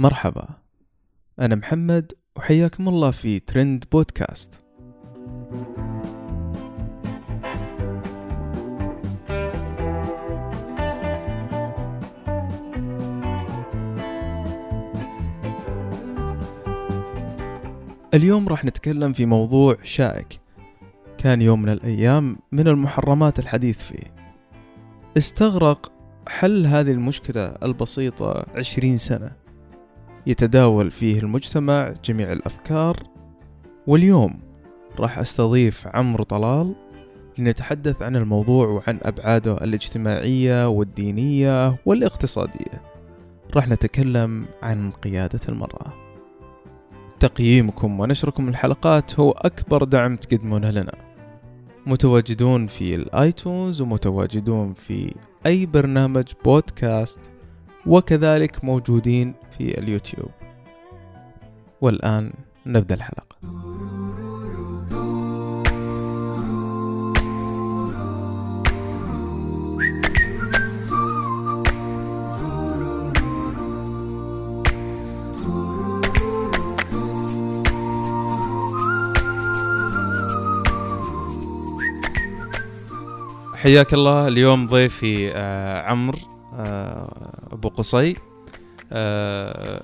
مرحبا. أنا محمد وحياكم الله في ترند بودكاست. اليوم راح نتكلم في موضوع شائك. كان يوم من الأيام من المحرمات الحديث فيه. استغرق حل هذه المشكلة البسيطة عشرين سنة. يتداول فيه المجتمع جميع الأفكار واليوم راح أستضيف عمرو طلال لنتحدث عن الموضوع وعن أبعاده الاجتماعية والدينية والاقتصادية. راح نتكلم عن قيادة المرأة. تقييمكم ونشركم الحلقات هو أكبر دعم تقدمونه لنا. متواجدون في الآيتونز ومتواجدون في أي برنامج بودكاست وكذلك موجودين في اليوتيوب. والآن نبدأ الحلقة. حياك الله اليوم ضيفي آه عمرو. أبو قصي. آه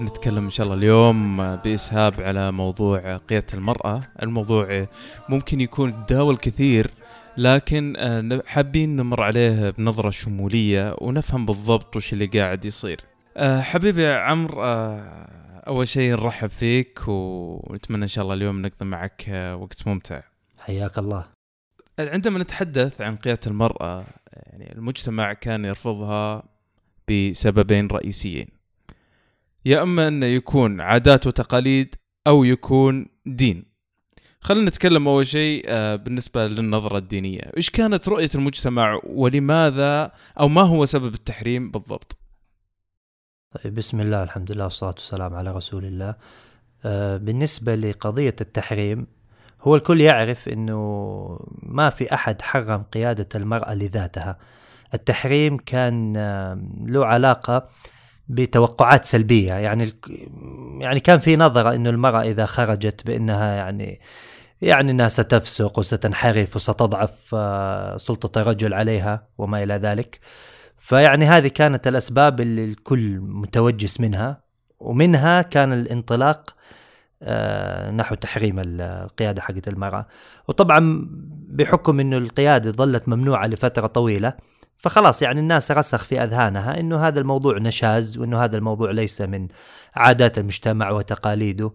نتكلم إن شاء الله اليوم بإسهاب على موضوع قيادة المرأة. الموضوع ممكن يكون تداول كثير لكن آه حابين نمر عليه بنظرة شمولية ونفهم بالضبط وش اللي قاعد يصير. آه حبيبي عمرو آه أول شيء نرحب فيك ونتمنى إن شاء الله اليوم نقضي معك آه وقت ممتع. حياك الله. عندما نتحدث عن قيادة المرأة يعني المجتمع كان يرفضها بسببين رئيسيين. يا أما انه يكون عادات وتقاليد أو يكون دين. خلينا نتكلم أول شيء آه، بالنسبة للنظرة الدينية. إيش كانت رؤية المجتمع ولماذا أو ما هو سبب التحريم بالضبط؟ طيب بسم الله الحمد لله والصلاة والسلام على رسول الله. آه، بالنسبة لقضية التحريم هو الكل يعرف إنه ما في أحد حرم قيادة المرأة لذاتها. التحريم كان له علاقة بتوقعات سلبية. يعني يعني كان في نظرة إنه المرأة إذا خرجت بإنها يعني يعني إنها ستفسق وستنحرف وستضعف آه، سلطة الرجل عليها وما إلى ذلك. فيعني هذه كانت الأسباب اللي الكل متوجس منها. ومنها كان الانطلاق آه، نحو تحريم القيادة حقت المرأة. وطبعا بحكم إنه القيادة ظلت ممنوعة لفترة طويلة فخلاص يعني الناس رسخ في أذهانها إنه هذا الموضوع نشاز وإنه هذا الموضوع ليس من عادات المجتمع وتقاليده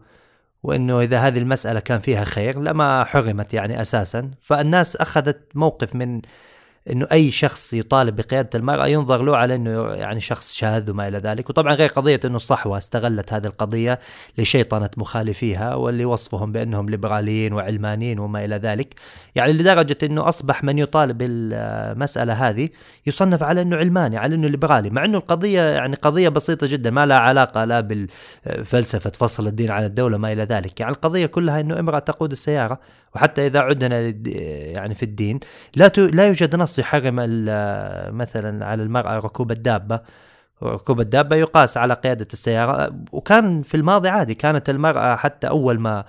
وإنه إذا هذه المسألة كان فيها خير لما حرمت يعني أساسا. فالناس أخذت موقف من إنه أي شخص يطالب بقيادة المرأة ينظر له على إنه يعني شخص شاذ وما إلى ذلك، وطبعا غير قضية إنه الصحوة استغلت هذه القضية لشيطنة مخالفيها واللي وصفهم بأنهم ليبراليين وعلمانيين وما إلى ذلك، يعني لدرجة إنه أصبح من يطالب بالمسألة هذه يصنف على إنه علماني، على إنه ليبرالي، مع إنه القضية يعني قضية بسيطة جدا ما لها علاقة لا بالفلسفة فصل الدين عن الدولة ما إلى ذلك، يعني القضية كلها إنه امرأة تقود السيارة وحتى إذا عدنا يعني في الدين لا لا يوجد نص يحرم مثلا على المرأة ركوب الدابة. ركوب الدابة يقاس على قيادة السيارة. وكان في الماضي عادي كانت المرأة حتى أول ما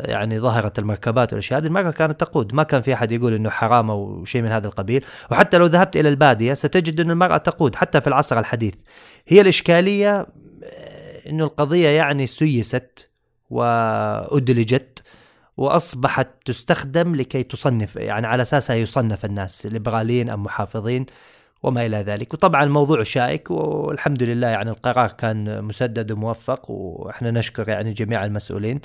يعني ظهرت المركبات والأشياء هذه المرأة كانت تقود. ما كان في أحد يقول إنه حرام أو شيء من هذا القبيل. وحتى لو ذهبت إلى البادية ستجد ان المرأة تقود حتى في العصر الحديث. هي الإشكالية إنه القضية يعني سيست وأدلجت. وأصبحت تستخدم لكي تصنف يعني على أساسها يصنف الناس ليبراليين أم محافظين وما إلى ذلك. وطبعا الموضوع شائك والحمد لله يعني القرار كان مسدد وموفق وإحنا نشكر يعني جميع المسؤولين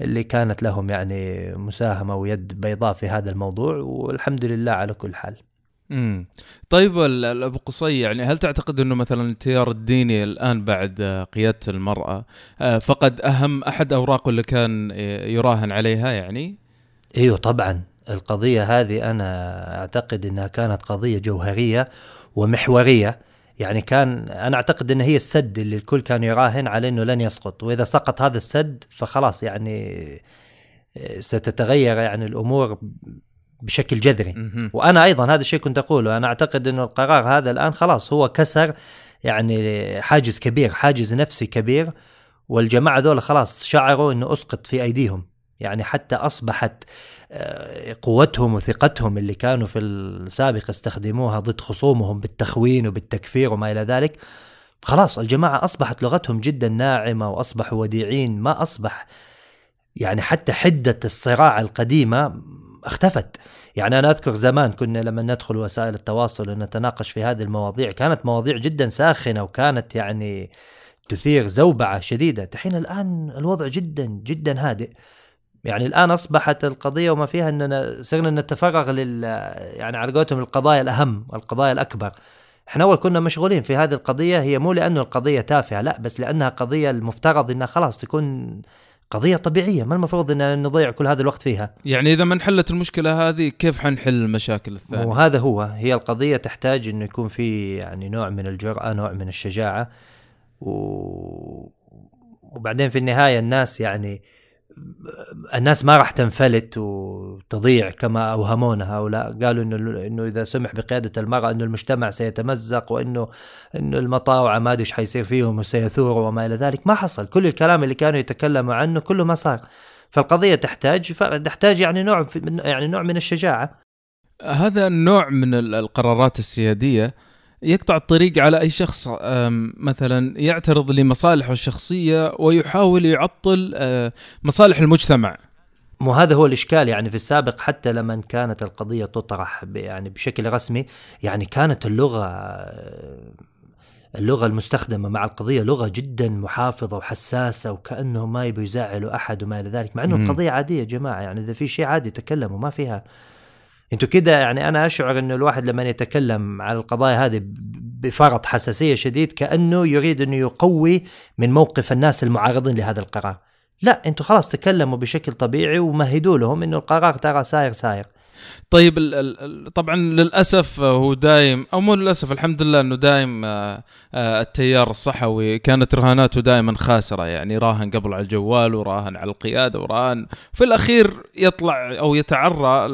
اللي كانت لهم يعني مساهمة ويد بيضاء في هذا الموضوع والحمد لله على كل حال. امم طيب أبو قصي يعني هل تعتقد أنه مثلا التيار الديني الآن بعد قيادة المرأة آه، فقد أهم أحد اوراقه اللي كان يراهن عليها يعني؟ إيوه طبعا. القضية هذه أنا أعتقد إنها كانت قضية جوهرية ومحورية. يعني كان أنا أعتقد إن هي السد اللي الكل كان يراهن على إنه لن يسقط. وإذا سقط هذا السد فخلاص يعني آه، ستتغير يعني الأمور بشكل جذري. وأنا أيضا هذا الشيء كنت أقوله أنا أعتقد إنه القرار هذا الآن خلاص هو كسر يعني حاجز كبير حاجز نفسي كبير والجماعة ذولا خلاص شعروا إنه أسقط في أيديهم. يعني حتى أصبحت آه، قوتهم وثقتهم اللي كانوا في السابق يستخدموها ضد خصومهم بالتخوين وبالتكفير وما إلى ذلك خلاص الجماعة أصبحت لغتهم جدا ناعمة وأصبحوا وديعين. ما أصبح يعني حتى حدة الصراع القديمة اختفت. يعني أنا أذكر زمان كنا لما ندخل وسائل التواصل ونتناقش في هذه المواضيع كانت مواضيع جدا ساخنة وكانت يعني تثير زوبعة شديدة. الحين الآن الوضع جدا جدا هادئ. يعني الآن أصبحت القضية وما فيها إننا صرنا نتفرغ لل يعني على قولتهم القضايا الأهم القضايا الأكبر. إحنا أول كنا مشغولين في هذه القضية هي مو لأنه القضية تافهة لا بس لأنها قضية المفترض إنها خلاص تكون قضية طبيعية ما المفروض إن نضيع كل هذا الوقت فيها؟ يعني إذا ما انحلت المشكلة هذه كيف حنحل المشاكل الثانية؟ وهذا هو هي القضية تحتاج إنه يكون في يعني نوع من الجرأة نوع من الشجاعة و... وبعدين في النهاية الناس يعني الناس ما راح تنفلت وتضيع كما أوهمونا هؤلاء. قالوا إنه إنه إذا سمح بقيادة المرأة إنه المجتمع سيتمزق وإنه إنه المطاوعة ما إيش حيصير فيهم وسيثوروا وما إلى ذلك. ما حصل. كل الكلام اللي كانوا يتكلموا عنه كله ما صار. فالقضية تحتاج تحتاج يعني نوع يعني نوع من الشجاعة. هذا النوع من القرارات السيادية يقطع الطريق على أي شخص مثلا يعترض لمصالحه الشخصية ويحاول يعطل مصالح المجتمع. مو هذا هو الإشكال يعني في السابق حتى لما كانت القضية تطرح يعني بشكل رسمي يعني كانت اللغة اللغة المستخدمة مع القضية لغة جدا محافظة وحساسة وكانهم ما يبوا يزعلوا أحد وما إلى ذلك مع إنه القضية عادية يا جماعة يعني إذا في شيء عادي تكلموا ما فيها أنتوا كده يعني أنا أشعر إنه الواحد لما يتكلم على القضايا هذه بفرط حساسية شديد كأنه يريد إنه يقوي من موقف الناس المعارضين لهذا القرار. لا أنتوا خلاص تكلموا بشكل طبيعي ومهدوا لهم إنه القرار ترى ساير ساير. طيب ال ال طبعا للأسف هو دايم أو مو للأسف الحمد لله إنه دايم آه، آه، التيار الصحوي كانت رهاناته دائما خاسرة يعني راهن قبل على الجوال وراهن على القيادة وراهن في الأخير يطلع أو يتعرى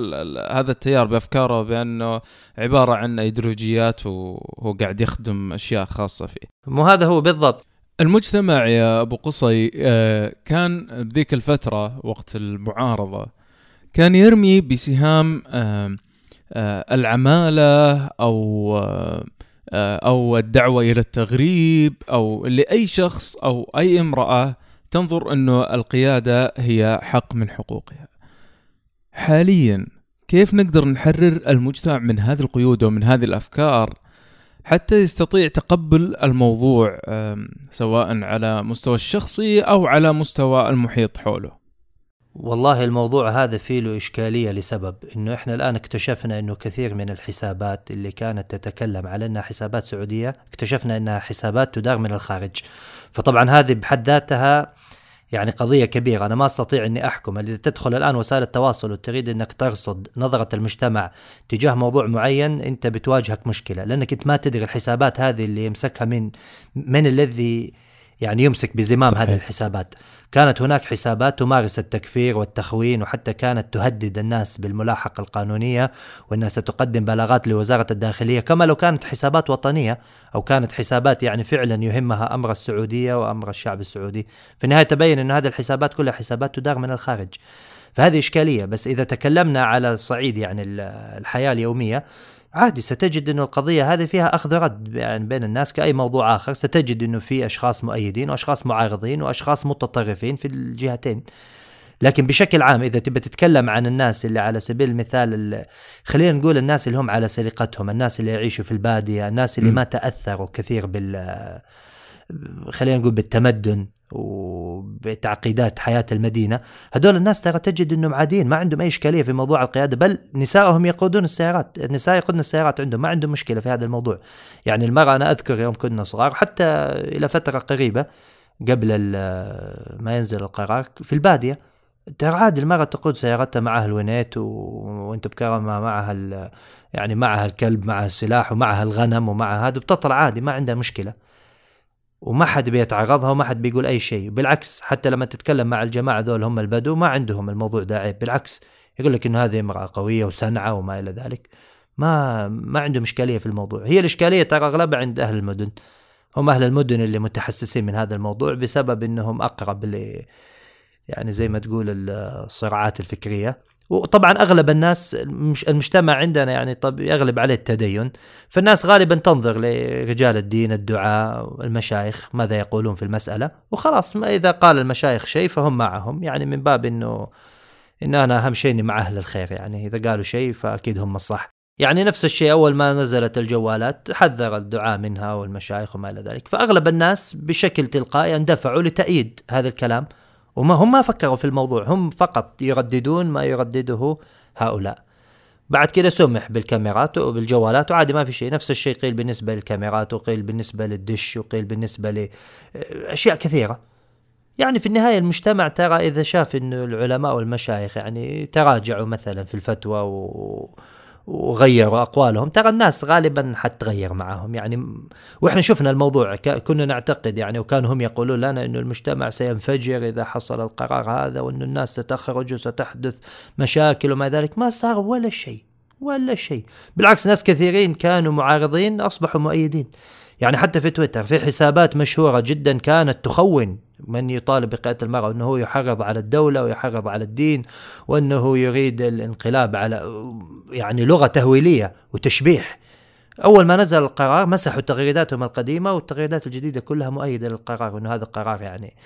هذا التيار بأفكاره بأنه عبارة عن أيديولوجيات وهو قاعد يخدم أشياء خاصة فيه. مو هذا هو بالضبط. المجتمع يا أبو قصي آه، كان بذيك الفترة وقت المعارضة كان يرمي بسهام آه، العمالة أو آه، أو الدعوة إلى التغريب أو لأي شخص أو أي امرأة تنظر انه القيادة هي حق من حقوقها. حاليا كيف نقدر نحرر المجتمع من هذه القيود ومن هذه الأفكار حتى يستطيع تقبل الموضوع سواء على مستوى الشخصي أو على مستوى المحيط حوله. والله الموضوع هذا فيه له إشكالية لسبب إنه إحنا الآن اكتشفنا إنه كثير من الحسابات اللي كانت تتكلم على إنها حسابات سعودية اكتشفنا إنها حسابات تدار من الخارج. فطبعا هذه بحد ذاتها يعني قضية كبيرة. أنا ما أستطيع أني أحكم. إذا تدخل الآن وسائل التواصل وتريد أنك ترصد نظرة المجتمع تجاه موضوع معين أنت بتواجهك مشكلة لأنك أنت ما تدري الحسابات هذه اللي يمسكها من من الذي يعني يمسك بزمام صحيح. هذه الحسابات. كانت هناك حسابات تمارس التكفير والتخوين وحتى كانت تهدد الناس بالملاحقة القانونية وأنها ستقدم بلاغات لوزارة الداخلية كما لو كانت حسابات وطنية أو كانت حسابات يعني فعلا يهمها أمر السعودية وأمر الشعب السعودي. في النهاية تبين أن هذه الحسابات كلها حسابات تدار من الخارج. فهذه إشكالية. بس إذا تكلمنا على الصعيد يعني الحياة اليومية عادي ستجد إنه القضية هذه فيها أخذ رد يعني بين الناس كأي موضوع آخر. ستجد إنه في أشخاص مؤيدين وأشخاص معارضين وأشخاص متطرفين في الجهتين. لكن بشكل عام إذا تبى تتكلم عن الناس اللي على سبيل المثال خلينا نقول الناس اللي هم على سرقتهم الناس اللي يعيشوا في البادية الناس اللي م. ما تأثروا كثير بال خلينا نقول بالتمدن. وبتعقيدات حياة المدينة. هدول الناس ترى تجد إنهم عاديين ما عندهم أي إشكالية في موضوع القيادة بل نسائهم يقودون السيارات النساء يقودن السيارات عندهم ما عندهم مشكلة في هذا الموضوع. يعني المرأة أنا أذكر يوم كنا صغار حتى إلى فترة قريبة قبل ما ينزل القرار في البادية ترى عادي المرأة تقود سيارتها معها الونيت و... وأنت بكرامة معها يعني معها الكلب معها السلاح ومعها الغنم ومعها هذا بتطلع عادي ما عندها مشكلة. وما حد بيتعرضها وما حد بيقول أي شيء. بالعكس حتى لما تتكلم مع الجماعة ذول هم البدو ما عندهم الموضوع ده عيب بالعكس يقول لك إنه هذه امرأة قوية وسنعه وما إلى ذلك. ما ما عندهم اشكاليه في الموضوع. هي الإشكالية ترى اغلبها عند أهل المدن. هم أهل المدن اللي متحسسين من هذا الموضوع بسبب إنهم أقرب ل يعني زي ما تقول الصراعات الفكرية. وطبعا أغلب الناس المجتمع عندنا يعني طب يغلب عليه التدين. فالناس غالبا تنظر لرجال الدين الدعاء المشايخ ماذا يقولون في المسألة. وخلاص ما إذا قال المشايخ شيء فهم معهم. يعني من باب إنه إن أنا أهم شيء إني مع أهل الخير. يعني إذا قالوا شيء فأكيد هم الصح. يعني نفس الشيء أول ما نزلت الجوالات حذر الدعاء منها والمشايخ وما إلى ذلك. فأغلب الناس بشكل تلقائي اندفعوا لتأييد هذا الكلام. وما هم ما فكروا في الموضوع هم فقط يرددون ما يردده هؤلاء. بعد كده سمح بالكاميرات وبالجوالات وعادي ما في شيء. نفس الشيء قيل بالنسبة للكاميرات وقيل بالنسبة للدش وقيل بالنسبة لأشياء كثيرة. يعني في النهاية المجتمع ترى إذا شاف أنه العلماء والمشايخ يعني تراجعوا مثلا في الفتوى و... وغيروا أقوالهم. ترى الناس غالبا حتغير معهم يعني وإحنا شفنا الموضوع كنا نعتقد يعني وكانوا هم يقولون لنا إنه المجتمع سينفجر إذا حصل القرار هذا وإنه الناس ستخرج وستحدث مشاكل وما ذلك. ما صار ولا شيء ولا شيء. بالعكس ناس كثيرين كانوا معارضين أصبحوا مؤيدين. يعني حتى في تويتر في حسابات مشهورة جدا كانت تخون من يطالب بقيادة المرأة أنه هو يحرض على الدولة ويحرض على الدين وأنه يريد الانقلاب على يعني لغة تهويلية وتشبيح. أول ما نزل القرار مسحوا تغريداتهم القديمة والتغريدات الجديدة كلها مؤيدة للقرار وأنه هذا القرار يعني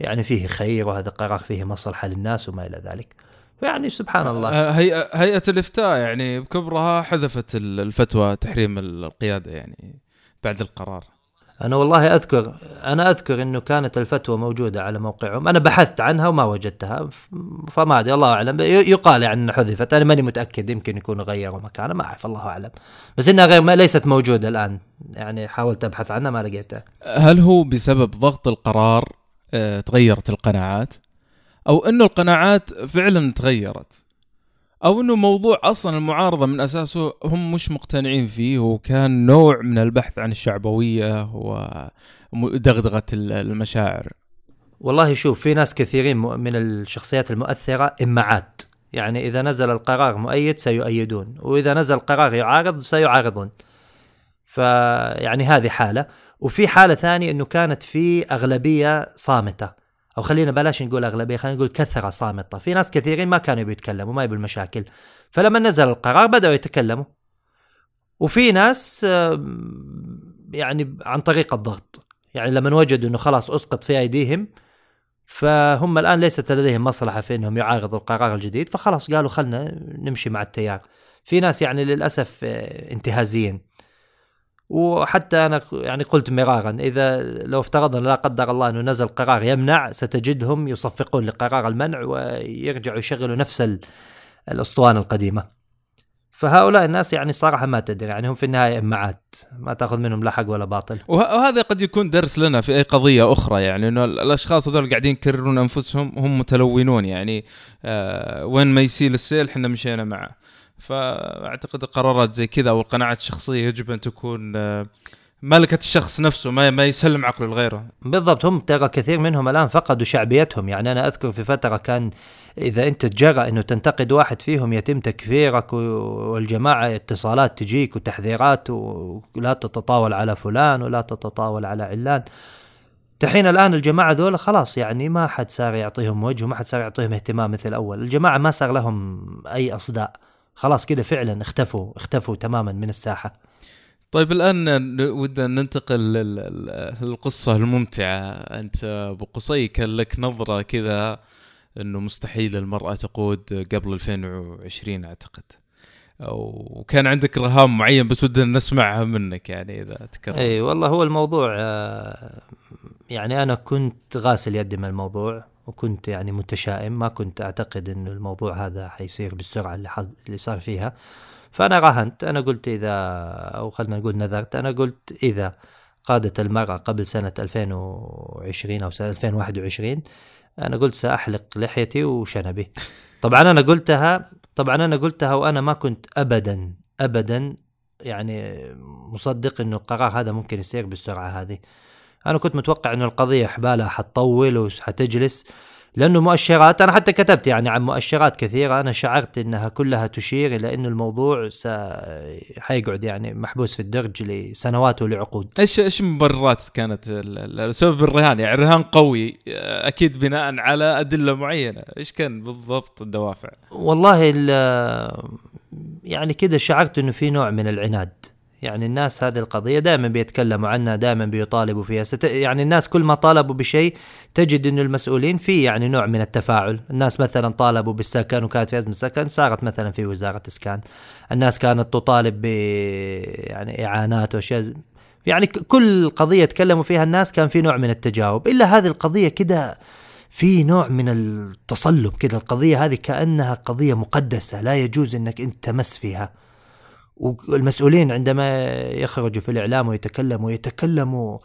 يعني فيه خير وهذا القرار فيه مصلحة للناس وما إلى ذلك. يعني سبحان الله. هيئة, هيئة الإفتاء يعني بكبرها حذفت الفتوى تحريم القيادة يعني. بعد القرار؟ أنا والله أذكر أنا أذكر إنه كانت الفتوى موجودة على موقعهم. أنا بحثت عنها وما وجدتها فما أدري الله أعلم. يقال يعني إنها حذفت أنا ماني متأكد يمكن يكونوا غيروا مكانها ما أعرف الله أعلم. بس إنها غير ما ليست موجودة الآن. يعني حاولت أبحث عنها ما لقيتها. هل هو بسبب ضغط القرار آه تغيرت القناعات؟ أو إنه القناعات فعلا تغيرت؟ أو إنه موضوع أصلا المعارضة من أساسه هم مش مقتنعين فيه. وكان نوع من البحث عن الشعبوية ودغدغه المشاعر. والله شوف في ناس كثيرين من الشخصيات المؤثرة إمعات. يعني إذا نزل القرار مؤيد سيؤيدون وإذا نزل قرار يعارض سيعارضون. فيعني هذه حالة. وفي حالة ثانية إنه كانت في أغلبية صامتة. أو خلينا بلاش نقول أغلبية خلينا نقول كثره صامته في ناس كثيرين ما كانوا بيتكلموا ما يبوا المشاكل فلما نزل القرار بدأوا يتكلموا. وفي ناس يعني عن طريق الضغط. يعني لما وجدوا إنه خلاص أسقط في أيديهم فهم الآن ليست لديهم مصلحة في إنهم يعارضوا القرار الجديد فخلاص قالوا خلنا نمشي مع التيار. في ناس يعني للأسف آه، انتهازيين. وحتى أنا يعني قلت مرارا إذا لو افترضنا لا قدر الله أنه نزل قرار يمنع ستجدهم يصفقون لقرار المنع ويرجعوا يشغلوا نفس الأسطوانة القديمة. فهؤلاء الناس يعني صراحة ما تدري يعني هم في النهاية إمعات ما تأخذ منهم لا حق ولا باطل وهذا قد يكون درس لنا في أي قضية أخرى يعني أنه الأشخاص هذول قاعدين يكررون أنفسهم هم متلونون يعني آه وين ما يسيل السيل إحنا مشينا معه فأعتقد قرارات زي كذا أو القناعات الشخصية يجب أن تكون آه، ملكة الشخص نفسه ما ما يسلم عقله لغيره. بالضبط هم ترى كثير منهم الآن فقدوا شعبيتهم. يعني أنا أذكر في فترة كان إذا أنت تجرأ إنه تنتقد واحد فيهم يتم تكفيرك والجماعة اتصالات تجيك وتحذيرات ولا تتطاول على فلان ولا تتطاول على علان. دحين الآن الجماعة ذولا خلاص يعني ما حد صار يعطيهم وجه وما حد صار يعطيهم اهتمام مثل اول الجماعة ما صار لهم أي أصداء. خلاص كذا فعلا اختفوا اختفوا تماما من الساحة. طيب الآن ودنا ننتقل للقصة الممتعة. أنت أبو قصي كان لك نظرة كذا إنه مستحيل المرأة تقود قبل 2020 أعتقد. وكان عندك رهان معين بس ودنا نسمعها منك يعني إذا تكرر اي والله هو الموضوع آه، يعني أنا كنت غاسل يدي من الموضوع. وكنت يعني متشائم. ما كنت أعتقد إنه الموضوع هذا حيصير بالسرعة اللي, حظ اللي صار فيها. فأنا راهنت أنا قلت إذا أو خلينا نقول نذرت. أنا قلت إذا قادت المرأة قبل سنة 2020 أو سنة 2021 أنا قلت سأحلق لحيتي وشنبي. طبعا أنا قلتها طبعا أنا قلتها وأنا ما كنت أبدا أبدا يعني مصدق إنه القرار هذا ممكن يصير بالسرعة هذه. أنا كنت متوقع إنه القضية حبالها حتطول وحتجلس لأنه مؤشرات أنا حتى كتبت يعني عن مؤشرات كثيرة أنا شعرت إنها كلها تشير إلى إنه الموضوع س... حيقعد يعني محبوس في الدرج لسنوات ولعقود. إيش إيش المبررات كانت سبب الرهان؟ يعني الرهان قوي أكيد بناء على أدلة معينة. إيش كان بالضبط الدوافع؟ والله يعني كده شعرت إنه في نوع من العناد. يعني الناس هذه القضية دائما بيتكلموا عنها دائما بيطالبوا فيها. ست... يعني الناس كل ما طالبوا بشيء تجد إنه المسؤولين في يعني نوع من التفاعل. الناس مثلا طالبوا بالسكن وكانت في أزمة سكن صارت مثلا في وزارة إسكان. الناس كانت تطالب ب يعني إعانات وأشياء يعني كل قضية تكلموا فيها الناس كان في نوع من التجاوب. إلا هذه القضية كده في نوع من التصلب كده. القضية هذه كأنها قضية مقدسة لا يجوز أنك أنت تمس فيها. والمسؤولين عندما يخرجوا في الإعلام ويتكلموا يتكلموا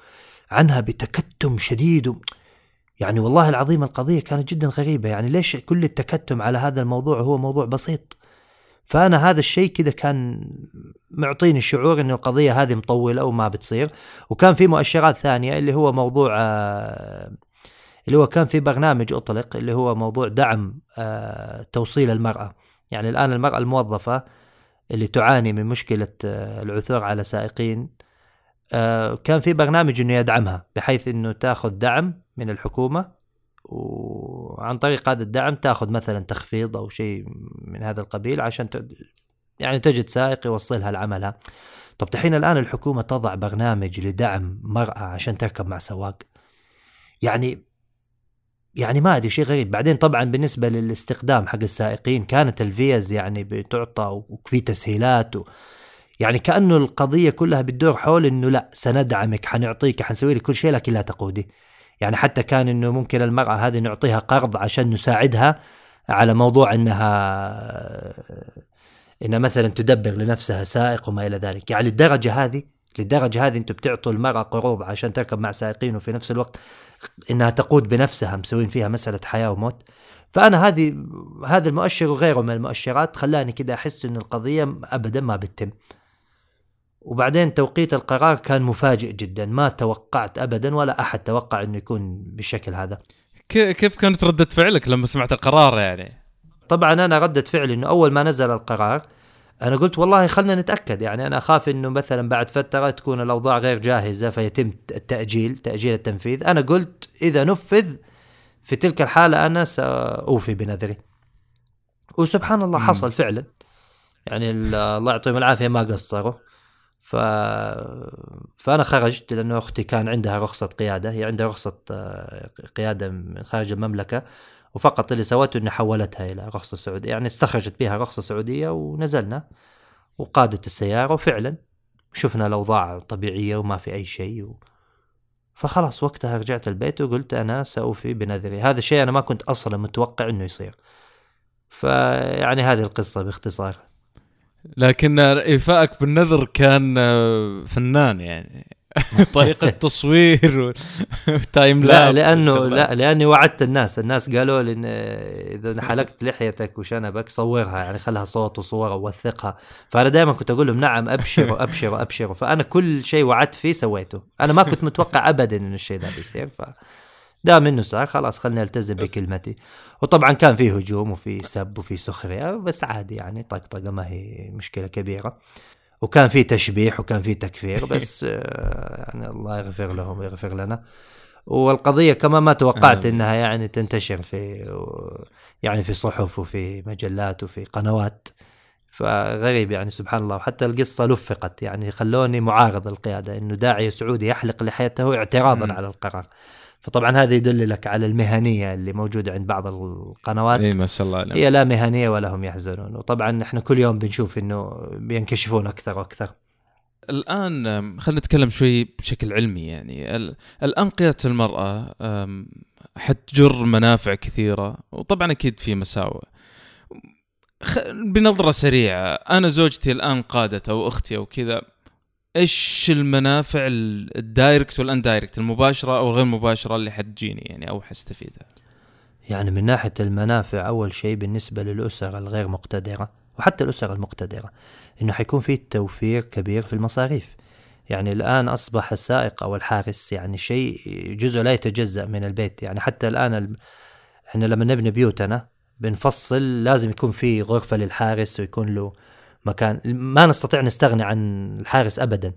عنها بتكتم شديد يعني والله العظيم القضية كانت جدا غريبة. يعني ليش كل التكتم على هذا الموضوع هو موضوع بسيط؟ فأنا هذا الشيء كذا كان معطيني شعور أن القضية هذه مطولة وما بتصير. وكان في مؤشرات ثانية اللي هو موضوع آه، اللي هو كان في برنامج أطلق اللي هو موضوع دعم آه، توصيل المرأة. يعني الآن المرأة الموظفة اللي تعاني من مشكلة آه، العثور على سائقين. آه، كان في برنامج إنه يدعمها بحيث إنه تأخذ دعم من الحكومة وعن طريق هذا الدعم تأخذ مثلا تخفيض أو شيء من هذا القبيل عشان ت... يعني تجد سائق يوصلها لعملها. طب دحين الآن الحكومة تضع برنامج لدعم مرأة عشان تركب مع سواق. يعني يعني ما أدري شيء غريب. بعدين طبعا بالنسبة للاستخدام حق السائقين كانت الفيز يعني بتعطى وفي تسهيلات و يعني كأنه القضية كلها بتدور حول إنه لا سندعمك حنعطيك حنسوي لك كل شيء لكن لا تقودي. يعني حتى كان إنه ممكن المرأة هذه نعطيها قرض عشان نساعدها على موضوع إنها إنها مثلا تدبر لنفسها سائق وما إلى ذلك. يعني للدرجه هذه للدرجه هذه أنتم بتعطوا المرأة قروض عشان تركب مع سائقين وفي نفس الوقت إنها تقود بنفسها مسوين فيها مسألة حياة وموت. فأنا هذه هذا المؤشر وغيره من المؤشرات خلاني كده أحس إن القضية ابدا ما بتتم. وبعدين توقيت القرار كان مفاجئ جدا ما توقعت ابدا ولا أحد توقع إنه يكون بالشكل هذا. كيف كانت ردة فعلك لما سمعت القرار يعني؟ طبعا أنا ردة فعلي إنه أول ما نزل القرار أنا قلت والله خلنا نتأكد يعني أنا أخاف إنه مثلا بعد فترة تكون الأوضاع غير جاهزة فيتم التاجيل تأجيل التنفيذ. أنا قلت إذا نفذ في تلك الحالة أنا سأوفي بنذري. وسبحان الله حصل فعلا. يعني الله يعطيهم العافية ما قصروا. ف... فأنا خرجت لأنه أختي كان عندها رخصة قيادة هي عندها رخصة آه، قيادة من خارج المملكة. وفقط اللي سوته اني حولتها إلى رخصة سعودية. يعني استخرجت بها رخصة سعودية ونزلنا وقادت السيارة وفعلا شفنا الأوضاع طبيعية وما في أي شيء و... فخلاص وقتها رجعت البيت وقلت أنا سأوفي بنذري. هذا الشيء أنا ما كنت أصلا متوقع إنه يصير. فيعني هذه القصة باختصار. لكن ايفائك بالنذر كان فنان يعني. طريقة تصوير وتايم لا لأنه لا لأني وعدت الناس. الناس قالوا لي إذا حلقت لحيتك وشنبك صورها يعني خلها صوت وصورة ووثقها. فأنا دائما كنت أقول لهم نعم أبشروا أبشروا أبشروا. فأنا كل شيء وعدت فيه سويته. أنا ما كنت متوقع ابدا إن الشيء ذا بيصير ف دام إنه صار خلاص خلني ألتزم بكلمتي. وطبعا كان في هجوم وفي سب وفي سخرية بس عادي يعني طقطقة ما هي مشكلة كبيرة. وكان في تشبيح وكان في تكفير بس آه، يعني الله يغفر لهم ويغفر لنا. والقضية كمان ما توقعت إنها يعني تنتشر في يعني في صحف وفي مجلات وفي قنوات فغريب يعني سبحان الله. وحتى القصة لفقت يعني خلوني معارض القيادة إنه داعية سعودي يحلق لحيته اعتراضا على القرار. فطبعا هذا يدل لك على المهنية اللي موجودة عند بعض القنوات. إي ما شاء الله عليهم. هي لا مهنية ولا هم يحزنون. وطبعا إحنا كل يوم بنشوف إنه بينكشفون أكثر وأكثر. الآن خلينا نتكلم شوي بشكل علمي يعني. الآن قيادة المرأة حتجر منافع كثيرة وطبعا أكيد في مساوئ. بنظرة سريعة أنا زوجتي الآن قادت أو أختي أو كذا إيش المنافع ال direct وال indirect المباشرة أو الغير مباشرة اللي حتجيني يعني أو حستفيدها يعني من ناحية المنافع أول شيء بالنسبة للاسر الغير مقتدرة وحتى الاسر المقتدرة إنه حيكون في توفير كبير في المصاريف. يعني الآن أصبح السائق أو الحارس يعني شيء جزء لا يتجزأ من البيت. يعني حتى الآن إحنا لما نبني بيوتنا بنفصل لازم يكون في غرفة للحارس ويكون له مكان ما نستطيع نستغني عن الحارس ابدا.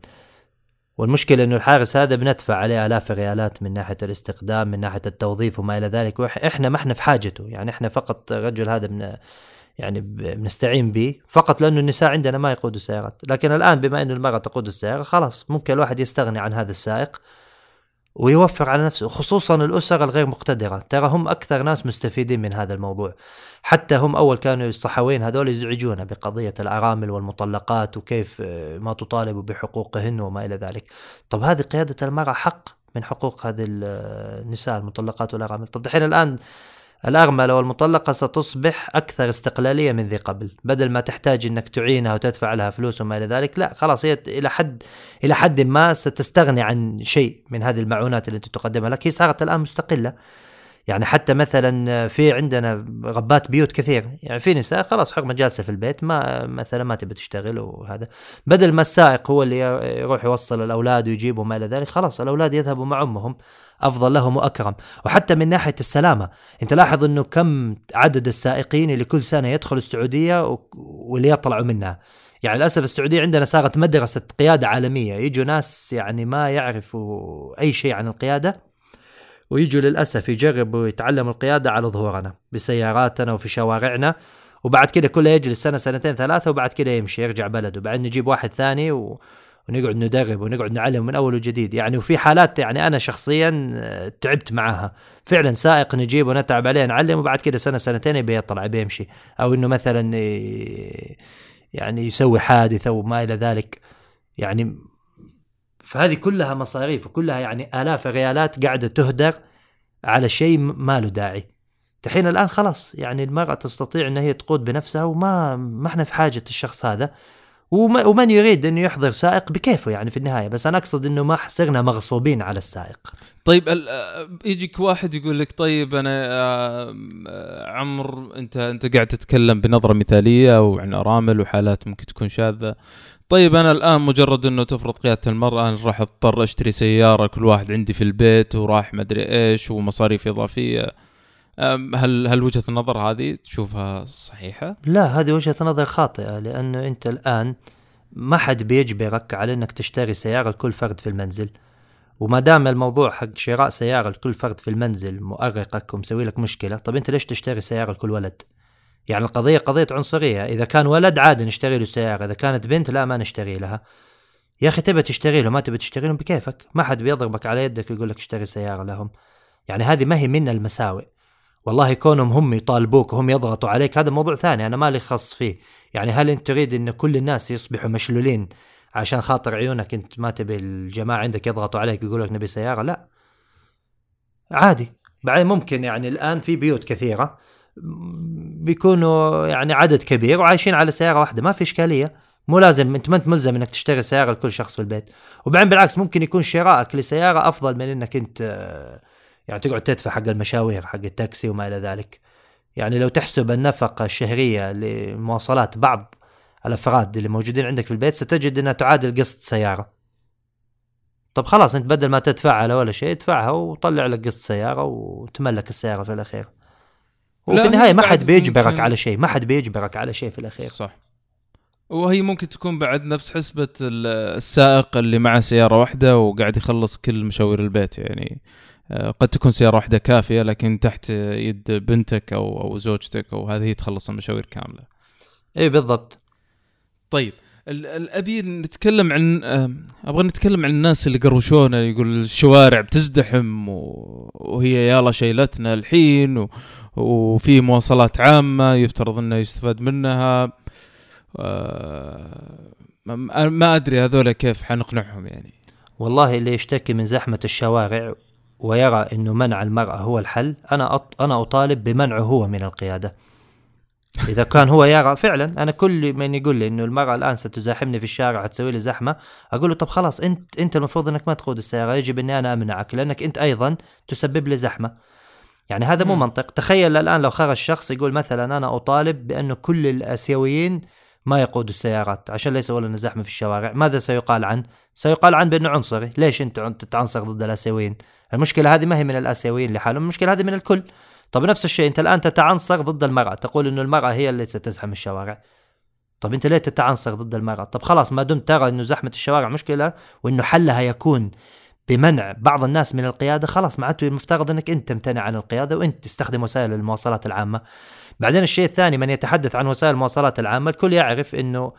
والمشكلة إنه الحارس هذا بندفع عليه آلاف الريالات من ناحية الاستخدام من ناحية التوظيف وما إلى ذلك. وإحنا ما إحنا في حاجته. يعني إحنا فقط الرجل هذا من يعني بنستعين به فقط لأنه النساء عندنا ما يقودوا السيارات. لكن الآن بما إنه المرأة تقود السيارة خلاص ممكن الواحد يستغني عن هذا السائق. ويوفر على نفسه خصوصا الأسر الغير مقتدرة. ترى هم أكثر ناس مستفيدين من هذا الموضوع. حتى هم أول كانوا الصحويين هذول يزعجونا بقضية الأرامل والمطلقات وكيف آه، ما تطالبوا بحقوقهن وما إلى ذلك. طب هذه قيادة المرأة حق من حقوق هذه النساء المطلقات والأرامل طب دحين الآن الأرملة والمطلقة ستصبح أكثر استقلالية من ذي قبل. بدل ما تحتاج أنك تعينها وتدفع لها فلوس وما إلى ذلك لا خلاص هي إلى حد إلى حد ما ستستغني عن شيء من هذه المعونات أنت تقدمها لك. هي صارت الآن مستقلة. يعني حتى مثلا في عندنا ربات بيوت كثير. يعني في نساء خلاص حكمة جالسة في البيت ما مثلا ما تبي تشتغل وهذا. بدل ما السائق هو اللي يروح يوصل الأولاد ويجيب وما إلى ذلك خلاص الأولاد يذهبوا مع أمهم. أفضل لهم وأكرم. وحتى من ناحية السلامة أنت لاحظ إنه كم عدد السائقين اللي كل سنة يدخلوا السعودية واللي يطلعوا منها. يعني للأسف السعودية عندنا صارت مدرسة قيادة عالمية. يجوا ناس يعني ما يعرفوا أي شيء عن القيادة ويجوا للأسف يجربوا يتعلموا القيادة على ظهورنا بسياراتنا وفي شوارعنا. وبعد كده كله يجلس سنة سنتين ثلاثة وبعد كده يمشي يرجع بلده. بعدين نجيب واحد ثاني و... ونقعد ندرب ونقعد نعلم من أول وجديد. يعني وفي حالات يعني أنا شخصيا آه، تعبت معها. فعلا سائق نجيب ونتعب عليه نعلم وبعد كده سنة سنتين يبي يطلع يبي يمشي. أو إنه مثلا يعني يسوي حادث أو ما إلى ذلك. يعني فهذه كلها مصاريف وكلها يعني آلاف الريالات قاعدة تهدر على شيء ما له داعي. الحين الآن خلاص يعني المرأة تستطيع إن هي تقود بنفسها وما ما إحنا في حاجة الشخص هذا. ومن يريد انه يحضر سائق؟ بكيفه يعني في النهاية بس أنا أقصد إنه ما صرنا مغصوبين على السائق. طيب آه، يجيك واحد يقول لك طيب أنا آه، عمر أنت أنت قاعد تتكلم بنظرة مثالية وعن أرامل وحالات ممكن تكون شاذة. طيب أنا الآن مجرد إنه تفرض قيادة المرأة أنا راح أضطر أشتري سيارة كل واحد عندي في البيت وراح مدري إيش ومصاريف إضافية. هل هل وجهة النظر هذه تشوفها صحيحة؟ لا هذه وجهة نظر خاطئة لأنه أنت الآن ما حد بيجبرك على إنك تشتري سيارة لكل فرد في المنزل. وما دام الموضوع حق شراء سيارة لكل فرد في المنزل مؤرقك ومسوي لك مشكلة طب أنت ليش تشتري سيارة لكل ولد؟ يعني القضية قضية عنصرية. إذا كان ولد عادي نشتري له سيارة إذا كانت بنت لا ما نشتري لها. يا أخي تبي تشتري له ما تبي تشتري لهم بكيفك؟ ما حد بيضربك على يدك ويقول لك اشتري سيارة لهم. يعني هذه ما هي من المساوئ. والله كونهم هم يطالبوك وهم يضغطوا عليك هذا موضوع ثاني أنا مالي خص فيه. يعني هل أنت تريد أن كل الناس يصبحوا مشلولين عشان خاطر عيونك أنت ما تبي الجماعة عندك يضغطوا عليك يقولوا لك نبي سيارة؟ لا. عادي. بعدين ممكن يعني الآن في بيوت كثيرة بيكونوا يعني عدد كبير وعايشين على سيارة واحدة ما في إشكالية. مو لازم أنت ما أنت ملزم إنك تشتري سيارة لكل شخص في البيت. وبعدين بالعكس ممكن يكون شرائك لسيارة أفضل من إنك أنت يعني تقعد تدفع حق المشاوير حق التاكسي وما إلى ذلك. يعني لو تحسب النفقة الشهرية لمواصلات بعض الأفراد اللي موجودين عندك في البيت ستجد إنها تعادل قسط سيارة. طب خلاص أنت بدل ما تدفعها ولا شيء ادفعها وطلع لك قسط سيارة وتملك السيارة في الأخير. وفي النهاية ما حد بيجبرك ممكن... على شيء ما حد بيجبرك على شيء في الأخير. صح. وهي ممكن تكون بعد نفس حسبة السائق اللي معه سيارة واحدة وقاعد يخلص كل مشاوير البيت يعني قد تكون سيارة واحدة كافية لكن تحت يد بنتك أو أو زوجتك أو هذه تخلص المشاوير كاملة. اي بالضبط. طيب أبي نتكلم عن آه، أبغى نتكلم عن الناس اللي قروشونا يقول الشوارع بتزدحم وهي يلا شيلتنا الحين وفي مواصلات عامة يفترض إنه يستفاد منها آه، ما أدري هذول كيف حنقنعهم يعني والله اللي يشتكي من زحمة الشوارع ويرى أنه منع المرأة هو الحل أنا أط... أنا أطالب بمنعه هو من القيادة. إذا كان هو يرى فعلا أنا كل من يقول لي أنه المرأة الآن ستزاحمني في الشارع تسوي لي زحمة أقول له طب خلاص أنت أنت المفروض أنك ما تقود السيارة يجب أني أنا أمنعك لأنك أنت أيضا تسبب لي زحمة. يعني هذا مو منطق. تخيل الآن لو خرج شخص يقول مثلا أنا أطالب بأنه كل الآسيويين ما يقودوا السيارات عشان لا يسوي لنا زحمة في الشوارع. ماذا سيقال عنه؟ سيقال عنه بأنه عنصري. ليش أنت تتعنصر ضد الآسيويين؟ المشكلة هذه ما هي من الآسيويين لحالهم المشكلة هذه من الكل. طب نفس الشيء أنت الآن تتعنصر ضد المرأة تقول إنه المرأة هي اللي ستزحم الشوارع. طب أنت ليه تتعنصر ضد المرأة؟ طب خلاص ما دمت ترى إنه زحمة الشوارع مشكلة وإنه حلها يكون بمنع بعض الناس من القيادة خلاص معناته المفترض إنك أنت تمتنع عن القيادة وأنت تستخدم وسائل المواصلات العامة. بعدين الشيء الثاني من يتحدث عن وسائل المواصلات العامة الكل يعرف إنه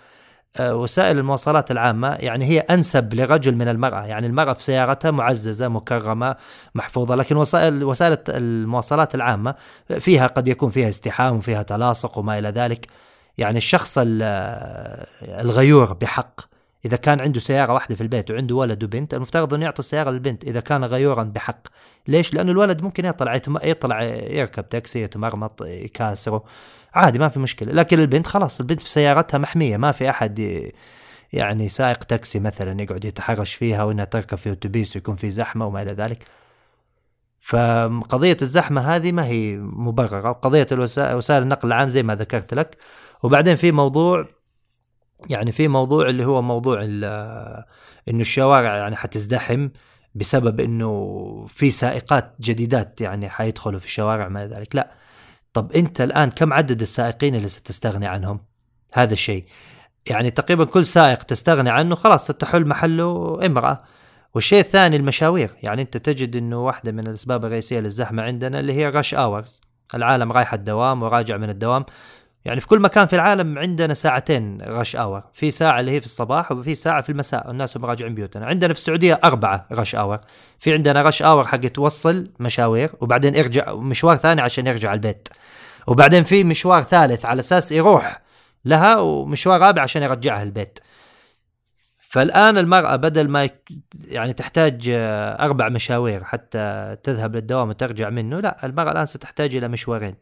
وسائل المواصلات العامة يعني هي أنسب لرجل من المرأة. يعني المرأة في سيارتها معززة مكرمة محفوظة لكن وسائل وسائل المواصلات العامة فيها قد يكون فيها ازدحام وفيها تلاصق وما إلى ذلك. يعني الشخص الغيور بحق. إذا كان عنده سيارة واحدة في البيت وعنده ولد وبنت المفترض أنه يعطي السيارة للبنت. إذا كان غيورا بحق. ليش؟ لأنه الولد ممكن يطلع يطلع يركب تاكسي يتمرمط يكاسره. عادي ما في مشكلة. لكن البنت خلاص البنت في سيارتها محمية ما في أحد يعني سائق تاكسي مثلا يقعد يتحرش فيها وإنها تركب في أتوبيس ويكون في زحمة وما إلى ذلك. فقضية الزحمة هذه ما هي مبررة. قضية وسائل النقل العام زي ما ذكرت لك. وبعدين في موضوع يعني في موضوع اللي هو موضوع إنه الشوارع يعني حتزدحم بسبب إنه في سائقات جديدات يعني حيدخلوا في الشوارع ما ذلك. لا طب أنت الآن كم عدد السائقين اللي ستستغني عنهم؟ هذا الشيء. يعني تقريبا كل سائق تستغني عنه خلاص ستحل محله امرأة. والشيء الثاني المشاوير. يعني أنت تجد إنه واحدة من الأسباب الرئيسية للزحمة عندنا اللي هي rush hours العالم رايح الدوام وراجع من الدوام. يعني في كل مكان في العالم عندنا ساعتين rush hour في ساعة اللي هي في الصباح وفي ساعة في المساء. الناس هم راجعين بيوتنا. عندنا في السعودية أربعة rush hour في عندنا rush hour حق توصل مشاوير وبعدين ارجع مشوار ثاني عشان يرجع البيت. وبعدين في مشوار ثالث على أساس يروح لها ومشوار رابع عشان يرجعها البيت. فالآن المرأة بدل ما يعني تحتاج أربع مشاوير حتى تذهب للدوام وترجع منه لا المرأة الآن ستحتاج إلى مشوارين.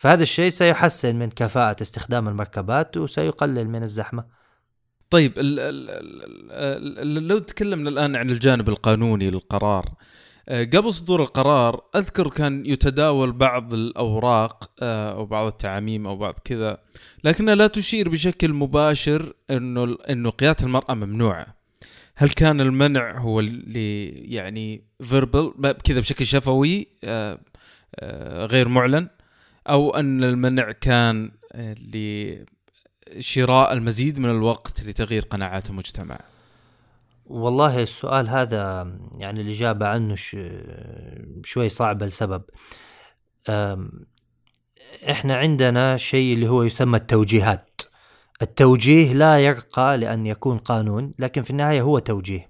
فهذا الشيء سيحسن من كفاءة استخدام المركبات وسيقلل من الزحمة. طيب ال ال ال لو تكلمنا الآن عن الجانب القانوني للقرار آه، قبل صدور القرار أذكر كان يتداول بعض الأوراق آه، أو بعض التعاميم أو بعض كذا لكنها لا تشير بشكل مباشر إنه إنه قياده المرأة ممنوعة. هل كان المنع هو اللي يعني فيربل كذا بشكل شفوي آه، غير معلن؟ أو أن المنع كان آه، لشراء المزيد من الوقت لتغيير قناعات المجتمع. والله السؤال هذا يعني الإجابة عنه شوي صعبة لسبب إحنا عندنا شيء اللي هو يسمى التوجيهات. التوجيه لا يرقى لأن يكون قانون لكن في النهاية هو توجيه.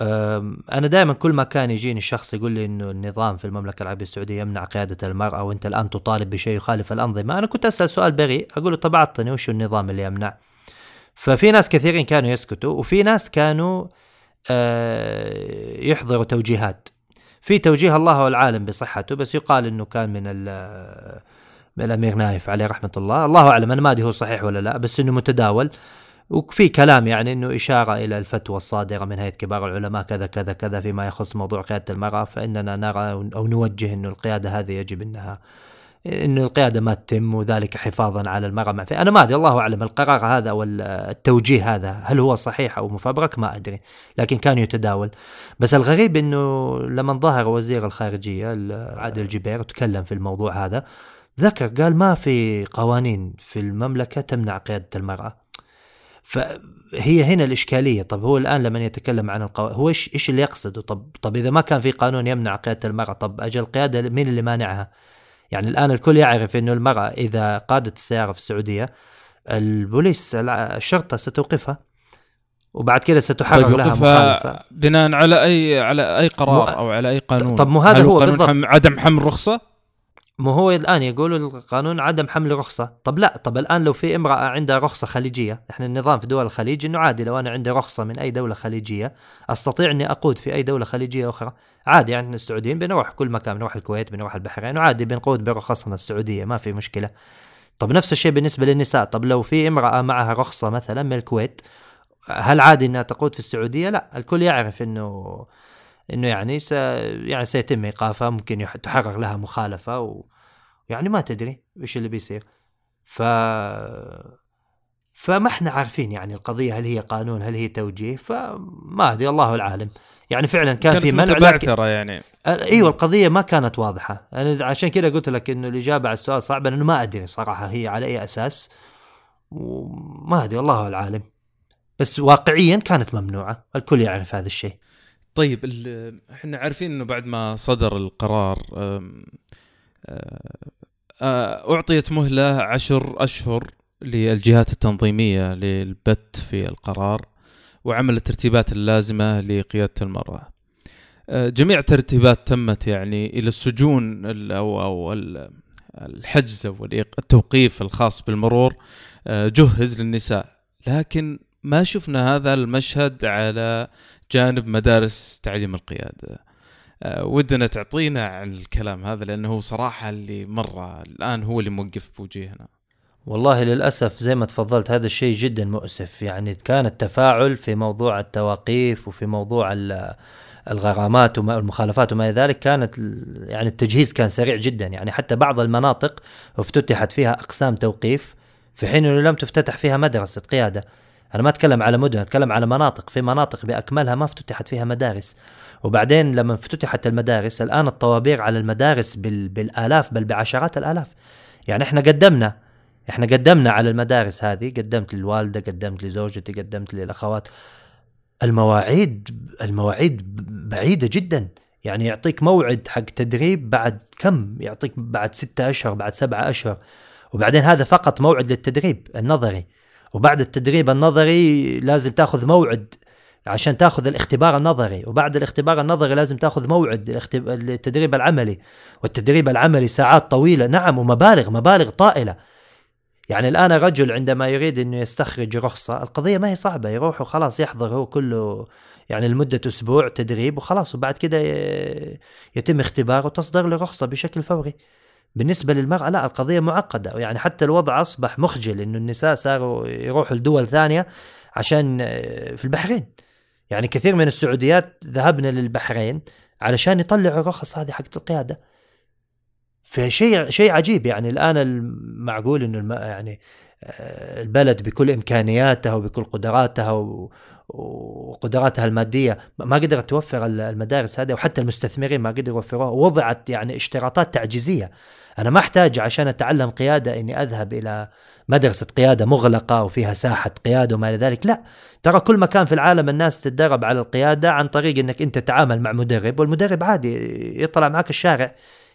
أنا دائما كل ما كان يجيني الشخص يقول لي إنه النظام في المملكة العربية السعودية يمنع قيادة المرأة وانت الآن تطالب بشيء يخالف الأنظمة أنا كنت أسأل سؤال بريء أقول له طب أعطني وش النظام اللي يمنع؟ ففي ناس كثيرين كانوا يسكتوا وفي ناس كانوا آه، يحضروا توجيهات. في توجيه الله والعالم بصحته بس يقال إنه كان من من الأمير نايف عليه رحمة الله. الله أعلم أنا ما أدري هو صحيح ولا لا بس إنه متداول. وفي كلام يعني إنه إشارة إلى الفتوى الصادرة من هيئة كبار العلماء كذا كذا كذا فيما يخص موضوع قيادة المرأة فإننا نرى أو نوجه إنه القيادة هذه يجب إنها إنه القيادة ما تتم وذلك حفاظا على المرأة مع أنا ما أدري الله أعلم القرار هذا أو التوجيه هذا هل هو صحيح أو مفبرك؟ ما أدري لكن كان يتداول. بس الغريب إنه لما ظهر وزير الخارجية عادل جبير وتكلم في الموضوع هذا ذكر قال ما في قوانين في المملكة تمنع قيادة المرأة. فهي هنا الإشكالية. طب هو الآن لما يتكلم عن القوانين هو إيش إيش اللي يقصده؟ طب طب إذا ما كان في قانون يمنع قيادة المرأة طب أجل القيادة مين اللي مانعها؟ يعني الآن الكل يعرف إنه المرأة إذا قادت السيارة في السعودية البوليس الشرطة ستوقفها وبعد كده ستحرر طيب لها مخالفة. بناء على أي على أي قرار أو على أي قانون؟ طب مو هذا هو قانون بالضبط. عدم حمل رخصة؟ مو هو الآن يقولوا القانون عدم حمل رخصة. طب لا طب الآن لو في امرأة عندها رخصة خليجية إحنا النظام في دول الخليج إنه عادي لو أنا عندي رخصة من أي دولة خليجية أستطيع إني أقود في أي دولة خليجية أخرى. عادي يعني السعوديين بنروح كل مكان بنروح الكويت بنروح البحرين وعادي بنقود برخصنا السعودية ما في مشكلة. طب نفس الشيء بالنسبة للنساء. طب لو في امرأة معها رخصة مثلا من الكويت هل عادي إنها تقود في السعودية؟ لا الكل يعرف إنه إنه يعني س... يعني سيتم إيقافها ممكن تحرر لها مخالفة و... يعني ما تدري إيش اللي بيصير. ف فما إحنا عارفين يعني القضية هل هي قانون هل هي توجيه فما أدري الله العالم. يعني فعلا كان في منع متبعثرة يعني. إيوه القضية ما كانت واضحة. أنا عشان كذا قلت لك إنه الاجابه على السؤال صعبه لأنه ما أدري صراحة هي على أي أساس وما أدري الله العالم. بس واقعيا كانت ممنوعة الكل يعرف هذا الشيء. طيب إحنا عارفين إنه بعد ما صدر القرار أعطيت مهلة عشر أشهر للجهات التنظيمية للبت في القرار وعمل الترتيبات اللازمه لقيادة المرأة. جميع الترتيبات تمت يعني إلى السجون أو أو الحجز أو التوقيف الخاص بالمرور جهز للنساء لكن ما شفنا هذا المشهد على جانب مدارس تعليم القيادة. أه ودنا تعطينا عن الكلام هذا لأنه صراحة اللي مرة الآن هو اللي موقف بوجيهنا والله للأسف زي ما تفضلت هذا الشيء جدا مؤسف. يعني كان التفاعل في موضوع التواقيف وفي موضوع الغرامات والمخالفات وما إلى ذلك كانت يعني التجهيز كان سريع جدا. يعني حتى بعض المناطق افتتحت فيها أقسام توقيف في حين إنه لم تفتتح فيها مدرسة قيادة. أنا ما أتكلم على مدن أتكلم على مناطق. في مناطق بأكملها ما افتتحت فيها مدارس. وبعدين لما افتتحت المدارس الآن الطوابير على المدارس بال... بالآلاف بل بعشرات الآلاف. يعني إحنا قدمنا إحنا قدمنا على المدارس هذه. قدمت للوالدة قدمت لزوجتي قدمت للأخوات. المواعيد المواعيد بعيدة جدا. يعني يعطيك موعد حق تدريب بعد كم؟ يعطيك بعد ستة أشهر بعد سبعة أشهر. وبعدين هذا فقط موعد للتدريب النظري. وبعد التدريب النظري لازم تاخذ موعد عشان تاخذ الاختبار النظري وبعد الاختبار النظري لازم تاخذ موعد التدريب العملي والتدريب العملي ساعات طويلة. نعم ومبالغ مبالغ طائلة. يعني الآن رجل عندما يريد انه يستخرج رخصة القضية ما هي صعبة يروح وخلاص يحضر هو كله يعني لمدة أسبوع تدريب وخلاص وبعد كده يتم اختباره وتصدر له رخصة بشكل فوري. بالنسبة للمرأة لا القضية معقدة. يعني حتى الوضع أصبح مخجل إنه النساء صاروا يروحوا لدول ثانية عشان آه، في البحرين. يعني كثير من السعوديات ذهبنا للبحرين علشان يطلعوا الرخص هذه حقت القيادة. فشيء شيء عجيب. يعني الآن المعقول إنه. يعني البلد بكل إمكانياتها وبكل قدراتها. وقدراتها المادية. ما قدرت توفر المدارس هذه وحتى المستثمرين ما قدروا يوفروها. وضعت يعني اشتراطات تعجيزية. أنا ما أحتاج عشان أتعلم قيادة إني أذهب إلى مدرسة قيادة مغلقة وفيها ساحة قيادة وما إلى ذلك. لا ترى كل مكان في العالم الناس تتدرب على القيادة عن طريق إنك أنت تتعامل مع مدرب والمدرب عادي يطلع معك الشارع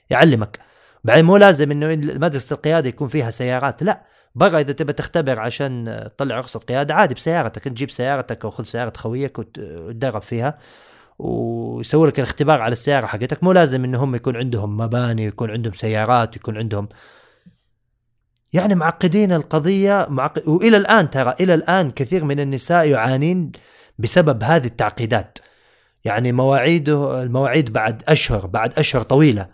يعلمك. بعدين مو لازم إنه مدرسه القيادة يكون فيها سيارات لا. برا إذا تبى تختبر عشان تطلع رخصه قياده عادي بسيارتك أنت تجيب سيارتك أو خذ سيارة خويك وتدرب فيها ويسوي لك الاختبار على السيارة حقتك. مو لازم انهم يكون عندهم مباني يكون عندهم سيارات يكون عندهم يعني معقدين القضية معقد وإلى الآن ترى إلى الآن كثير من النساء يعانين بسبب هذه التعقيدات. يعني مواعيده المواعيد بعد أشهر بعد أشهر طويلة.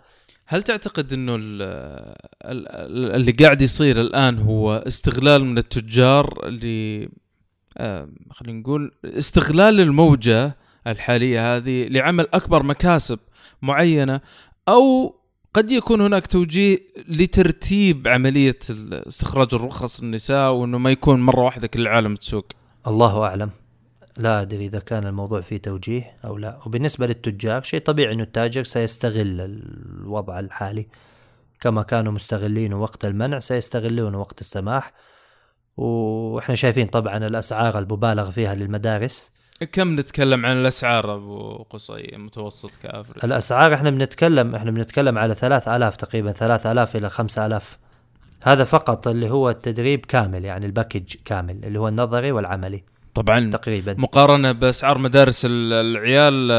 هل تعتقد إنه اللي قاعد يصير الآن هو استغلال من التجار ل آه، خلينا نقول استغلال الموجة الحالية هذه لعمل أكبر مكاسب معينة أو قد يكون هناك توجيه لترتيب عملية استخراج الرخص للنساء وإنه ما يكون مرة واحدة كل العالم تسوق؟ الله أعلم. لا أدري إذا كان الموضوع فيه توجيه أو لا. وبالنسبة للتجار شيء طبيعي إنه التاجر سيستغل الوضع الحالي. كما كانوا مستغلينه وقت المنع سيستغلونه وقت السماح. وإحنا شايفين طبعا الأسعار المبالغ فيها للمدارس. كم نتكلم عن الأسعار أبو قصي متوسط كافر الأسعار إحنا بنتكلم إحنا بنتكلم على 3000 تقريبا 3000 إلى 5000 هذا فقط اللي هو التدريب كامل يعني الباكج كامل اللي هو النظري والعملي. طبعا تقريبا. مقارنة بأسعار مدارس العيال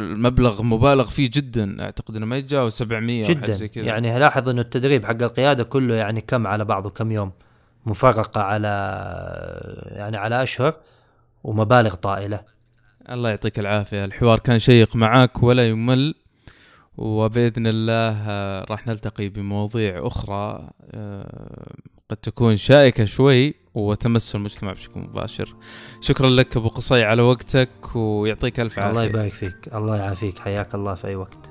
المبلغ مبالغ فيه جدا أعتقد إنه ما يتجاوز 700 جدا. زي كذا. يعني لاحظ إنه التدريب حق القيادة كله يعني كم على بعضه كم يوم مفرقة على يعني على أشهر ومبالغ طائلة. الله يعطيك العافية. الحوار كان شيق معك ولا يمل وبإذن الله راح نلتقي بمواضيع أخرى آه، قد تكون شائكة شوي وتمس المجتمع بشكل مباشر. شكرا لك أبو قصي على وقتك ويعطيك ألف عافية. الله يبارك فيك. الله يعافيك. حياك الله في أي وقت.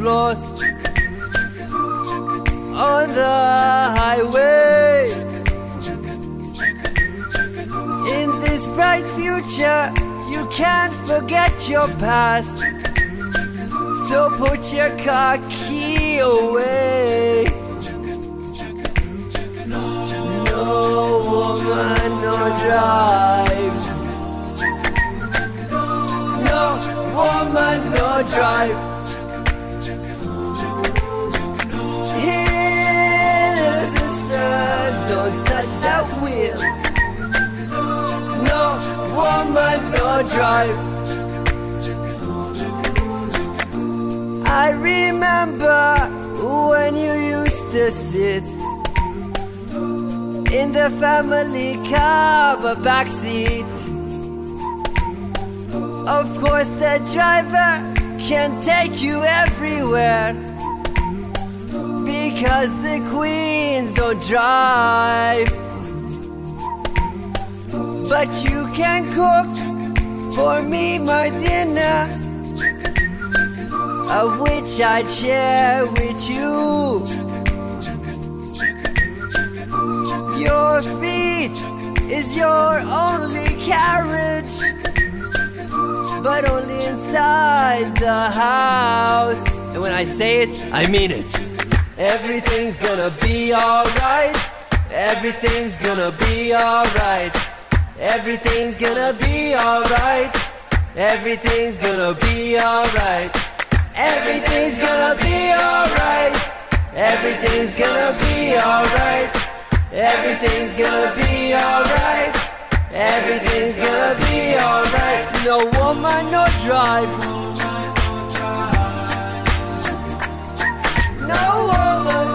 We've lost on the highway. In this bright future, you can't forget your past. So put your car key away. No woman, no drive. No woman, no drive. No drive. I remember when you used to sit in the family car, the back seat. Of course, the driver can take you everywhere because the queens don't drive. But you can cook for me my dinner, of which I'd share with you. Your feet is your only carriage, but only inside the house. And when I say it, I mean it. Everything's gonna be alright. Everything's gonna be alright. Everything's gonna be alright. Everything's gonna be alright. Everything's gonna be alright. Everything's gonna be alright. Everything's gonna be alright. Everything's gonna be alright. No woman, no drive. No woman.